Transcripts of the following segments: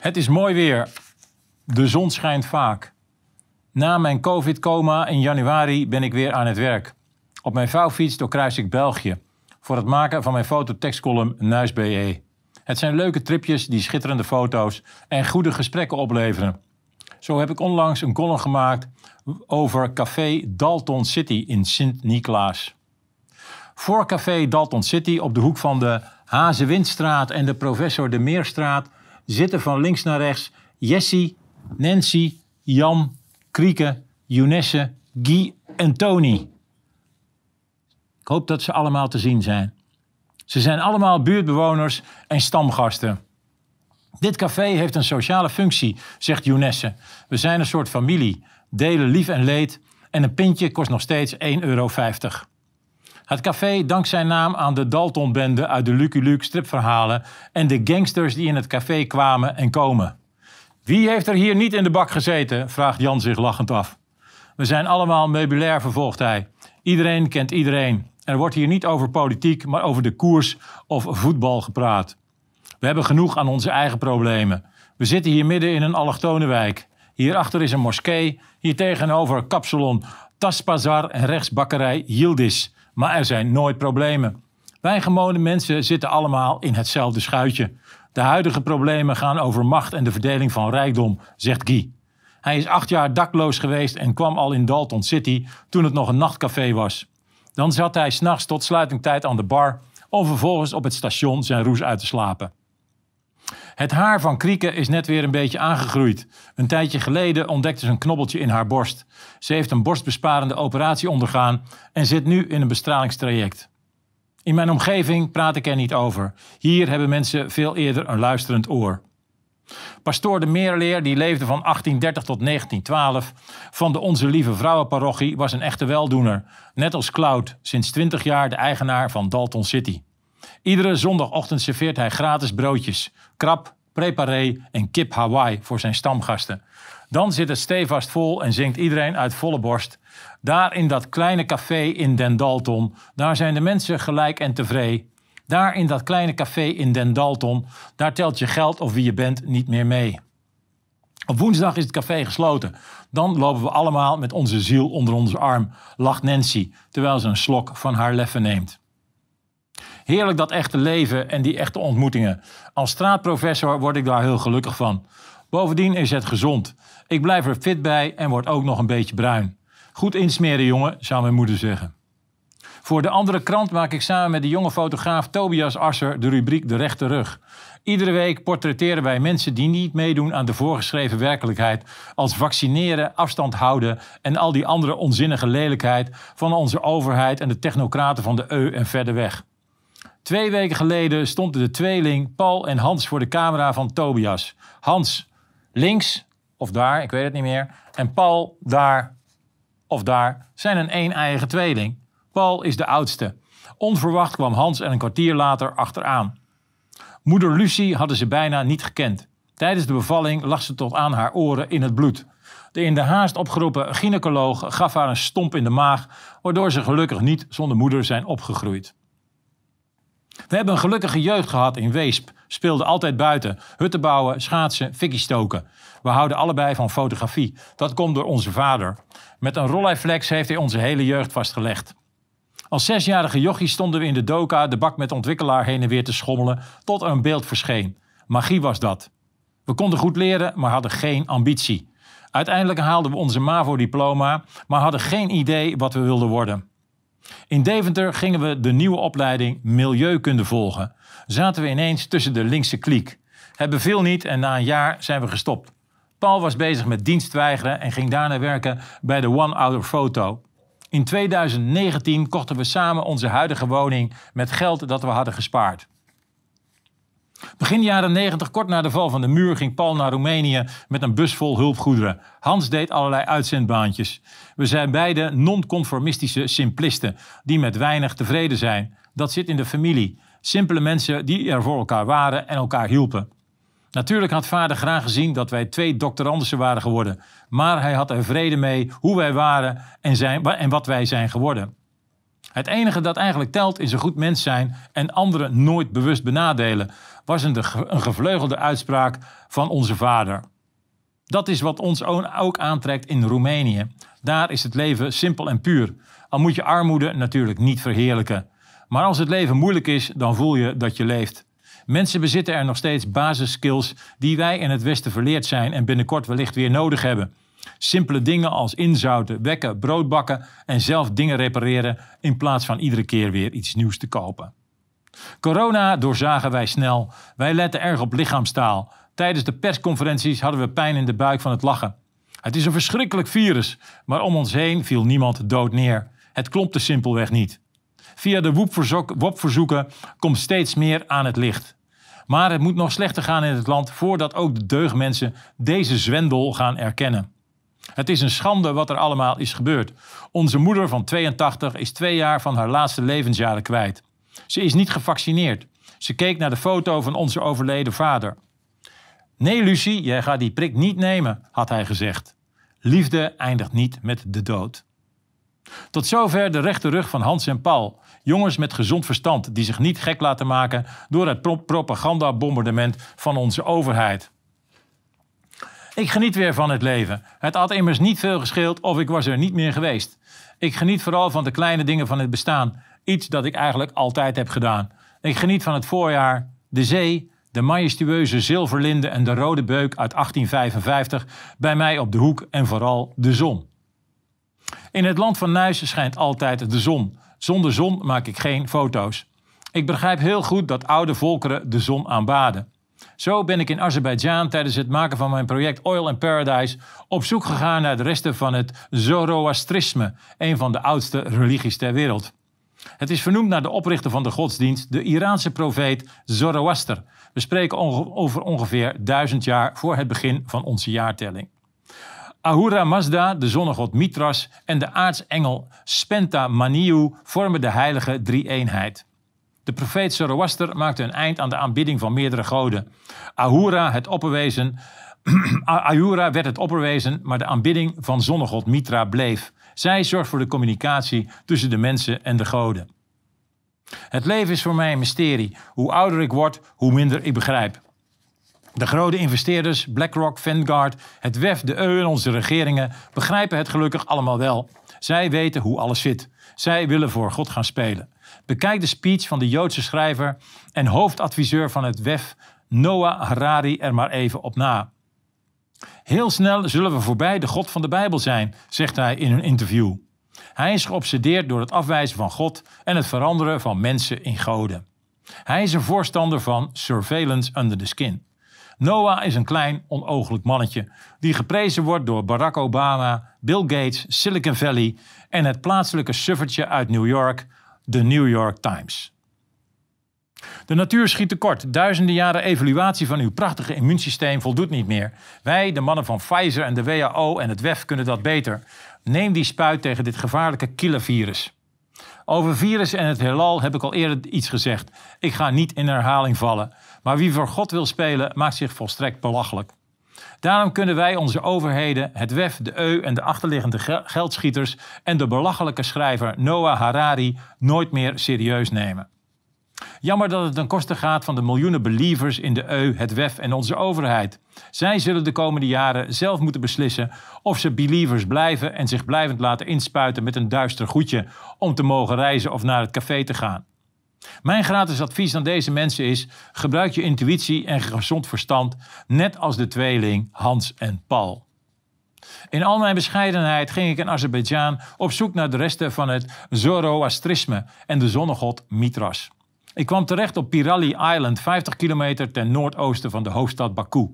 Het is mooi weer. De zon schijnt vaak. Na mijn covid-coma in januari ben ik weer aan het werk. Op mijn vouwfiets doorkruis ik België. Voor het maken van mijn fototekstcolumn Nuis.be. Het zijn leuke tripjes die schitterende foto's en goede gesprekken opleveren. Zo heb ik onlangs een column gemaakt over café Dalton City in Sint-Niklaas. Voor café Dalton City op de hoek van de Hazewindstraat en de Professor de Meerstraat zitten van links naar rechts Jessie, Nancy, Jan, Krieke, Junesse, Guy en Tony. Ik hoop dat ze allemaal te zien zijn. Ze zijn allemaal buurtbewoners en stamgasten. Dit café heeft een sociale functie, zegt Junesse. We zijn een soort familie, delen lief en leed en een pintje kost nog steeds 1,50 euro. Het café dankt zijn naam aan de Dalton-bende uit de Lucky Luke stripverhalen en de gangsters die in het café kwamen en komen. Wie heeft er hier niet in de bak gezeten? vraagt Jan zich lachend af. We zijn allemaal meubilair, vervolgt hij. Iedereen kent iedereen. Er wordt hier niet over politiek, maar over de koers of voetbal gepraat. We hebben genoeg aan onze eigen problemen. We zitten hier midden in een allochtone wijk. Hierachter is een moskee, hier tegenover kapsalon Taspazar en rechts bakkerij Yildiz. Maar er zijn nooit problemen. Wij gewone mensen zitten allemaal in hetzelfde schuitje. De huidige problemen gaan over macht en de verdeling van rijkdom, zegt Guy. Hij is acht jaar dakloos geweest en kwam al in Dalton City toen het nog een nachtcafé was. Dan zat hij s'nachts tot sluitingtijd aan de bar om vervolgens op het station zijn roes uit te slapen. Het haar van Krieke is net weer een beetje aangegroeid. Een tijdje geleden ontdekte ze een knobbeltje in haar borst. Ze heeft een borstbesparende operatie ondergaan en zit nu in een bestralingstraject. In mijn omgeving praat ik er niet over. Hier hebben mensen veel eerder een luisterend oor. Pastoor de Meerleer, die leefde van 1830 tot 1912, van de Onze Lieve Vrouwenparochie, was een echte weldoener. Net als Cloud, sinds 20 jaar de eigenaar van Dalton City. Iedere zondagochtend serveert hij gratis broodjes, krab, preparé en kip Hawaii voor zijn stamgasten. Dan zit het stevast vol en zingt iedereen uit volle borst. Daar in dat kleine café in Den Dalton, daar zijn de mensen gelijk en tevreden. Daar in dat kleine café in Den Dalton, daar telt je geld of wie je bent niet meer mee. Op woensdag is het café gesloten. Dan lopen we allemaal met onze ziel onder onze arm, lacht Nancy, terwijl ze een slok van haar leffen neemt. Heerlijk dat echte leven en die echte ontmoetingen. Als straatprofessor word ik daar heel gelukkig van. Bovendien is het gezond. Ik blijf er fit bij en word ook nog een beetje bruin. Goed insmeren, jongen, zou mijn moeder zeggen. Voor de andere krant maak ik samen met de jonge fotograaf Tobias Asser de rubriek De Rechte Rug. Iedere week portretteren wij mensen die niet meedoen aan de voorgeschreven werkelijkheid, als vaccineren, afstand houden en al die andere onzinnige lelijkheid van onze overheid en de technocraten van de EU en verder weg. Twee weken geleden stonden de tweeling Paul en Hans voor de camera van Tobias. Hans links of daar, ik weet het niet meer. En Paul daar of daar zijn een een-eigen tweeling. Paul is de oudste. Onverwacht kwam Hans er een kwartier later achteraan. Moeder Lucie hadden ze bijna niet gekend. Tijdens de bevalling lag ze tot aan haar oren in het bloed. De in de haast opgeroepen gynaecoloog gaf haar een stomp in de maag, waardoor ze gelukkig niet zonder moeder zijn opgegroeid. We hebben een gelukkige jeugd gehad in Weesp. Speelden altijd buiten. Hutten bouwen, schaatsen, fikkie stoken. We houden allebei van fotografie. Dat komt door onze vader. Met een rolleiflex heeft hij onze hele jeugd vastgelegd. Als zesjarige jochie stonden we in de doka de bak met ontwikkelaar heen en weer te schommelen tot er een beeld verscheen. Magie was dat. We konden goed leren, maar hadden geen ambitie. Uiteindelijk haalden we onze MAVO-diploma, maar hadden geen idee wat we wilden worden. In Deventer gingen we de nieuwe opleiding Milieukunde volgen. Zaten we ineens tussen de linkse kliek. Het beviel niet en na een jaar zijn we gestopt. Paul was bezig met dienstweigeren en ging daarna werken bij de One Hour Photo. In 2019 kochten we samen onze huidige woning met geld dat we hadden gespaard. Begin jaren 90, kort na de val van de muur, ging Paul naar Roemenië met een bus vol hulpgoederen. Hans deed allerlei uitzendbaantjes. We zijn beide non-conformistische simplisten die met weinig tevreden zijn. Dat zit in de familie. Simpele mensen die er voor elkaar waren en elkaar hielpen. Natuurlijk had vader graag gezien dat wij twee doctorandissen waren geworden, maar hij had er vrede mee hoe wij waren en, zijn, en wat wij zijn geworden. Het enige dat eigenlijk telt is een goed mens zijn en anderen nooit bewust benadelen, was een, gevleugelde uitspraak van onze vader. Dat is wat ons ook aantrekt in Roemenië. Daar is het leven simpel en puur. Al moet je armoede natuurlijk niet verheerlijken. Maar als het leven moeilijk is, dan voel je dat je leeft. Mensen bezitten er nog steeds basisskills die wij in het Westen verleerd zijn en binnenkort wellicht weer nodig hebben. Simpele dingen als inzouten, wekken, brood bakken en zelf dingen repareren in plaats van iedere keer weer iets nieuws te kopen. Corona doorzagen wij snel. Wij letten erg op lichaamstaal. Tijdens de persconferenties hadden we pijn in de buik van het lachen. Het is een verschrikkelijk virus, maar om ons heen viel niemand dood neer. Het klompte simpelweg niet. Via de WOP-verzoeken komt steeds meer aan het licht. Maar het moet nog slechter gaan in het land voordat ook de deugdmensen deze zwendel gaan erkennen. Het is een schande wat er allemaal is gebeurd. Onze moeder van 82 is twee jaar van haar laatste levensjaren kwijt. Ze is niet gevaccineerd. Ze keek naar de foto van onze overleden vader. Nee, Lucie, jij gaat die prik niet nemen, had hij gezegd. Liefde eindigt niet met de dood. Tot zover de rechte rug van Hans en Paul. Jongens met gezond verstand die zich niet gek laten maken door het propagandabombardement van onze overheid. Ik geniet weer van het leven. Het had immers niet veel gescheeld of ik was er niet meer geweest. Ik geniet vooral van de kleine dingen van het bestaan. Iets dat ik eigenlijk altijd heb gedaan. Ik geniet van het voorjaar, de zee, de majestueuze zilverlinde en de rode beuk uit 1855 bij mij op de hoek en vooral de zon. In het land van Nuis schijnt altijd de zon. Zonder zon maak ik geen foto's. Ik begrijp heel goed dat oude volkeren de zon aanbaden. Zo ben ik in Azerbeidzjan tijdens het maken van mijn project Oil and Paradise op zoek gegaan naar de resten van het Zoroastrisme, een van de oudste religies ter wereld. Het is vernoemd naar de oprichter van de godsdienst, de Iraanse profeet Zoroaster. We spreken over ongeveer duizend jaar voor het begin van onze jaartelling. Ahura Mazda, de zonnegod Mitras en de aartsengel Spenta Maniu vormen de heilige drie-eenheid. De profeet Zoroaster maakte een eind aan de aanbidding van meerdere goden. Ahura, het opperwezen, Ahura werd het opperwezen, maar de aanbidding van zonnegod Mitra bleef. Zij zorgt voor de communicatie tussen de mensen en de goden. Het leven is voor mij een mysterie. Hoe ouder ik word, hoe minder ik begrijp. De grote investeerders, BlackRock, Vanguard, het WEF, de EU en onze regeringen begrijpen het gelukkig allemaal wel. Zij weten hoe alles zit. Zij willen voor God gaan spelen. Bekijk de speech van de Joodse schrijver en hoofdadviseur van het WEF, Noah Harari, er maar even op na. Heel snel zullen we voorbij de God van de Bijbel zijn, zegt hij in een interview. Hij is geobsedeerd door het afwijzen van God en het veranderen van mensen in goden. Hij is een voorstander van surveillance under the skin. Noah is een klein, onooglijk mannetje die geprezen wordt door Barack Obama, Bill Gates, Silicon Valley en het plaatselijke suffertje uit New York, de New York Times. De natuur schiet tekort. Duizenden jaren evaluatie van uw prachtige immuunsysteem voldoet niet meer. Wij, de mannen van Pfizer en de WHO en het WEF, kunnen dat beter. Neem die spuit tegen dit gevaarlijke killervirus. Over virus en het heelal heb ik al eerder iets gezegd. Ik ga niet in herhaling vallen. Maar wie voor God wil spelen, maakt zich volstrekt belachelijk. Daarom kunnen wij onze overheden, het WEF, de EU en de achterliggende geldschieters en de belachelijke schrijver Noah Harari nooit meer serieus nemen. Jammer dat het ten koste gaat van de miljoenen believers in de EU, het WEF en onze overheid. Zij zullen de komende jaren zelf moeten beslissen of ze believers blijven en zich blijvend laten inspuiten met een duister goedje om te mogen reizen of naar het café te gaan. Mijn gratis advies aan deze mensen is: gebruik je intuïtie en gezond verstand, net als de tweeling Hans en Paul. In al mijn bescheidenheid ging ik in Azerbeidzjan op zoek naar de resten van het Zoroastrisme en de zonnegod Mitras. Ik kwam terecht op Pirali Island, 50 kilometer ten noordoosten van de hoofdstad Baku.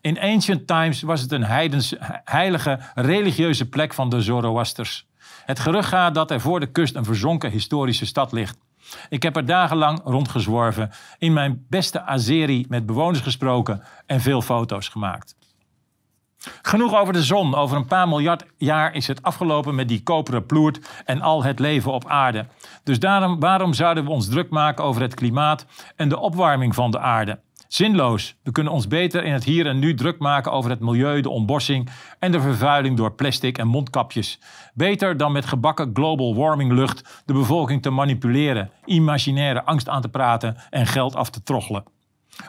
In ancient times was het een heidens, heilige religieuze plek van de Zoroasters. Het gerucht gaat dat er voor de kust een verzonken historische stad ligt. Ik heb er dagenlang rondgezworven, in mijn beste Azeri met bewoners gesproken en veel foto's gemaakt. Genoeg over de zon. Over een paar miljard jaar is het afgelopen met die koperen ploert en al het leven op aarde. Dus daarom, waarom zouden we ons druk maken over het klimaat en de opwarming van de aarde? Zinloos. We kunnen ons beter in het hier en nu druk maken over het milieu, de ontbossing en de vervuiling door plastic en mondkapjes. Beter dan met gebakken global warming lucht de bevolking te manipuleren, imaginaire angst aan te praten en geld af te troggelen.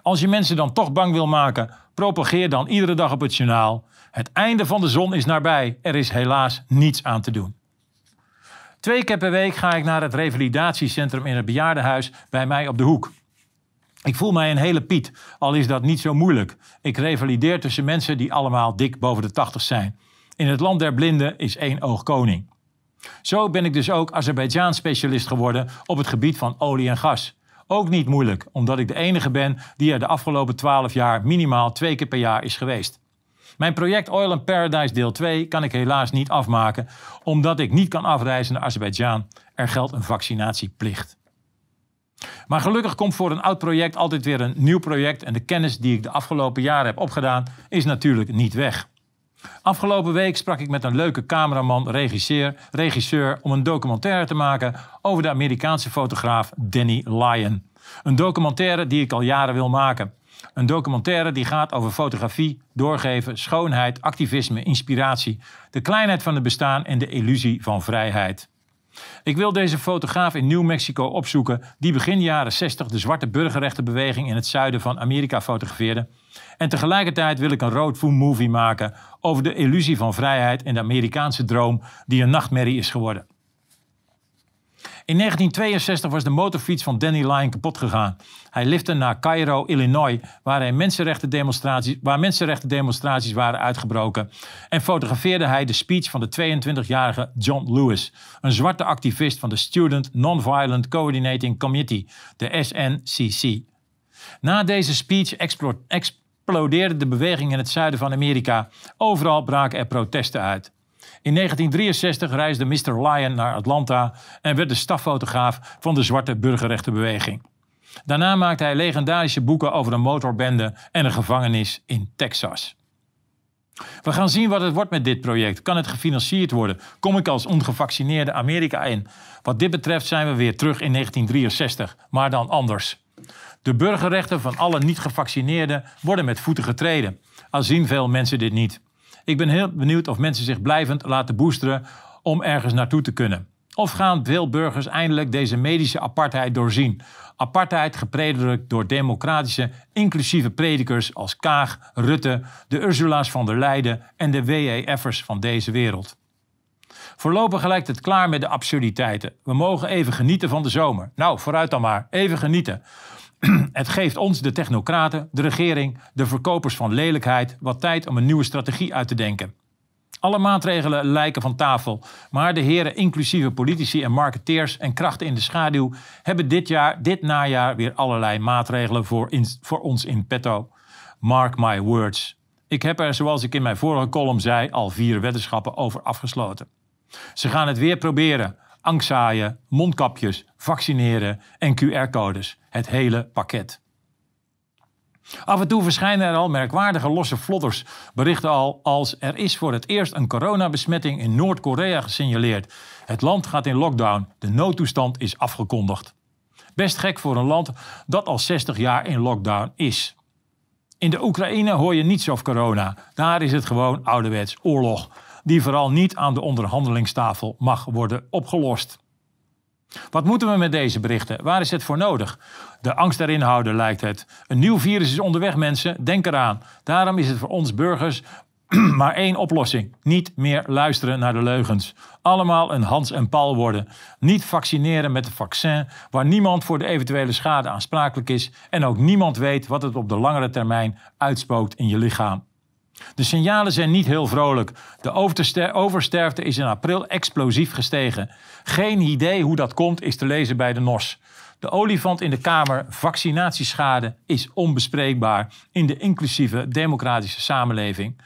Als je mensen dan toch bang wil maken, propageer dan iedere dag op het journaal. Het einde van de zon is nabij. Er is helaas niets aan te doen. Twee keer per week ga ik naar het revalidatiecentrum in het bejaardenhuis bij mij op de hoek. Ik voel mij een hele Piet, al is dat niet zo moeilijk. Ik revalideer tussen mensen die allemaal dik boven de 80 zijn. In het land der blinden is één oog koning. Zo ben ik dus ook Azerbeidzjan-specialist geworden op het gebied van olie en gas. Ook niet moeilijk, omdat ik de enige ben die er de afgelopen 12 jaar minimaal twee keer per jaar is geweest. Mijn project Oil and Paradise deel 2 kan ik helaas niet afmaken, omdat ik niet kan afreizen naar Azerbeidzjan. Er geldt een vaccinatieplicht. Maar gelukkig komt voor een oud project altijd weer een nieuw project en de kennis die ik de afgelopen jaren heb opgedaan is natuurlijk niet weg. Afgelopen week sprak ik met een leuke cameraman, regisseur, regisseur om een documentaire te maken over de Amerikaanse fotograaf Danny Lyon. Een documentaire die ik al jaren wil maken. Een documentaire die gaat over fotografie, doorgeven, schoonheid, activisme, inspiratie, de kleinheid van het bestaan en de illusie van vrijheid. Ik wil deze fotograaf in New Mexico opzoeken die begin jaren 60 de zwarte burgerrechtenbeweging in het zuiden van Amerika fotografeerde. En tegelijkertijd wil ik een road movie maken over de illusie van vrijheid en de Amerikaanse droom die een nachtmerrie is geworden. In 1962 was de motorfiets van Danny Lyon kapot gegaan. Hij lifte naar Cairo, Illinois, waar, hij mensenrechtendemonstraties, waar mensenrechtendemonstraties waren uitgebroken. En fotografeerde hij de speech van de 22-jarige John Lewis, een zwarte activist van de Student Nonviolent Coordinating Committee, de SNCC. Na deze speech explodeerde de beweging in het zuiden van Amerika. Overal braken er protesten uit. In 1963 reisde Mr. Lyon naar Atlanta en werd de staffotograaf van de zwarte burgerrechtenbeweging. Daarna maakte hij legendarische boeken over een motorbende en een gevangenis in Texas. We gaan zien wat het wordt met dit project. Kan het gefinancierd worden? Kom ik als ongevaccineerde Amerika in? Wat dit betreft zijn we weer terug in 1963, maar dan anders. De burgerrechten van alle niet-gevaccineerden worden met voeten getreden. Al zien veel mensen dit niet. Ik ben heel benieuwd of mensen zich blijvend laten boosteren om ergens naartoe te kunnen. Of gaan veel burgers eindelijk deze medische apartheid doorzien? Apartheid gepredikt door democratische, inclusieve predikers als Kaag, Rutte, de Ursula's van der Leyen en de WEF'ers van deze wereld. Voorlopig lijkt het klaar met de absurditeiten. We mogen even genieten van de zomer. Nou, vooruit dan maar, even genieten. Het geeft ons, de technocraten, de regering, de verkopers van lelijkheid, wat tijd om een nieuwe strategie uit te denken. Alle maatregelen lijken van tafel, maar de heren inclusieve politici en marketeers en krachten in de schaduw hebben dit jaar, dit najaar weer allerlei maatregelen voor, voor ons in petto. Mark my words. Ik heb er, zoals ik in mijn vorige column zei, al vier weddenschappen over afgesloten. Ze gaan het weer proberen angstzaaien, mondkapjes, vaccineren en QR-codes. Het hele pakket. Af en toe verschijnen er al merkwaardige losse flodders. Berichten al als er is voor het eerst een coronabesmetting in Noord-Korea gesignaleerd. Het land gaat in lockdown. De noodtoestand is afgekondigd. Best gek voor een land dat al 60 jaar in lockdown is. In de Oekraïne hoor je niets over corona. Daar is het gewoon ouderwets oorlog die vooral niet aan de onderhandelingstafel mag worden opgelost. Wat moeten we met deze berichten? Waar is het voor nodig? De angst erin houden lijkt het. Een nieuw virus is onderweg, mensen. Denk eraan. Daarom is het voor ons burgers maar één oplossing. Niet meer luisteren naar de leugens. Allemaal een Hans en Paul worden. Niet vaccineren met een vaccin waar niemand voor de eventuele schade aansprakelijk is en ook niemand weet wat het op de langere termijn uitspookt in je lichaam. De signalen zijn niet heel vrolijk. De oversterfte is in april explosief gestegen. Geen idee hoe dat komt is te lezen bij de NOS. De olifant in de Kamer, vaccinatieschade, is onbespreekbaar in de inclusieve democratische samenleving.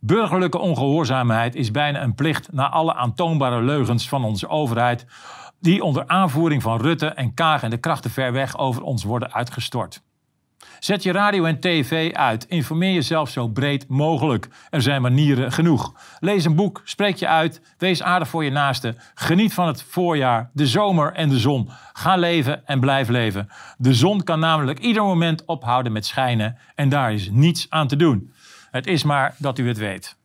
Burgerlijke ongehoorzaamheid is bijna een plicht na alle aantoonbare leugens van onze overheid, die onder aanvoering van Rutte en Kaag en de krachten ver weg over ons worden uitgestort. Zet je radio en tv uit. Informeer jezelf zo breed mogelijk. Er zijn manieren genoeg. Lees een boek, spreek je uit, wees aardig voor je naasten. Geniet van het voorjaar, de zomer en de zon. Ga leven en blijf leven. De zon kan namelijk ieder moment ophouden met schijnen en daar is niets aan te doen. Het is maar dat u het weet.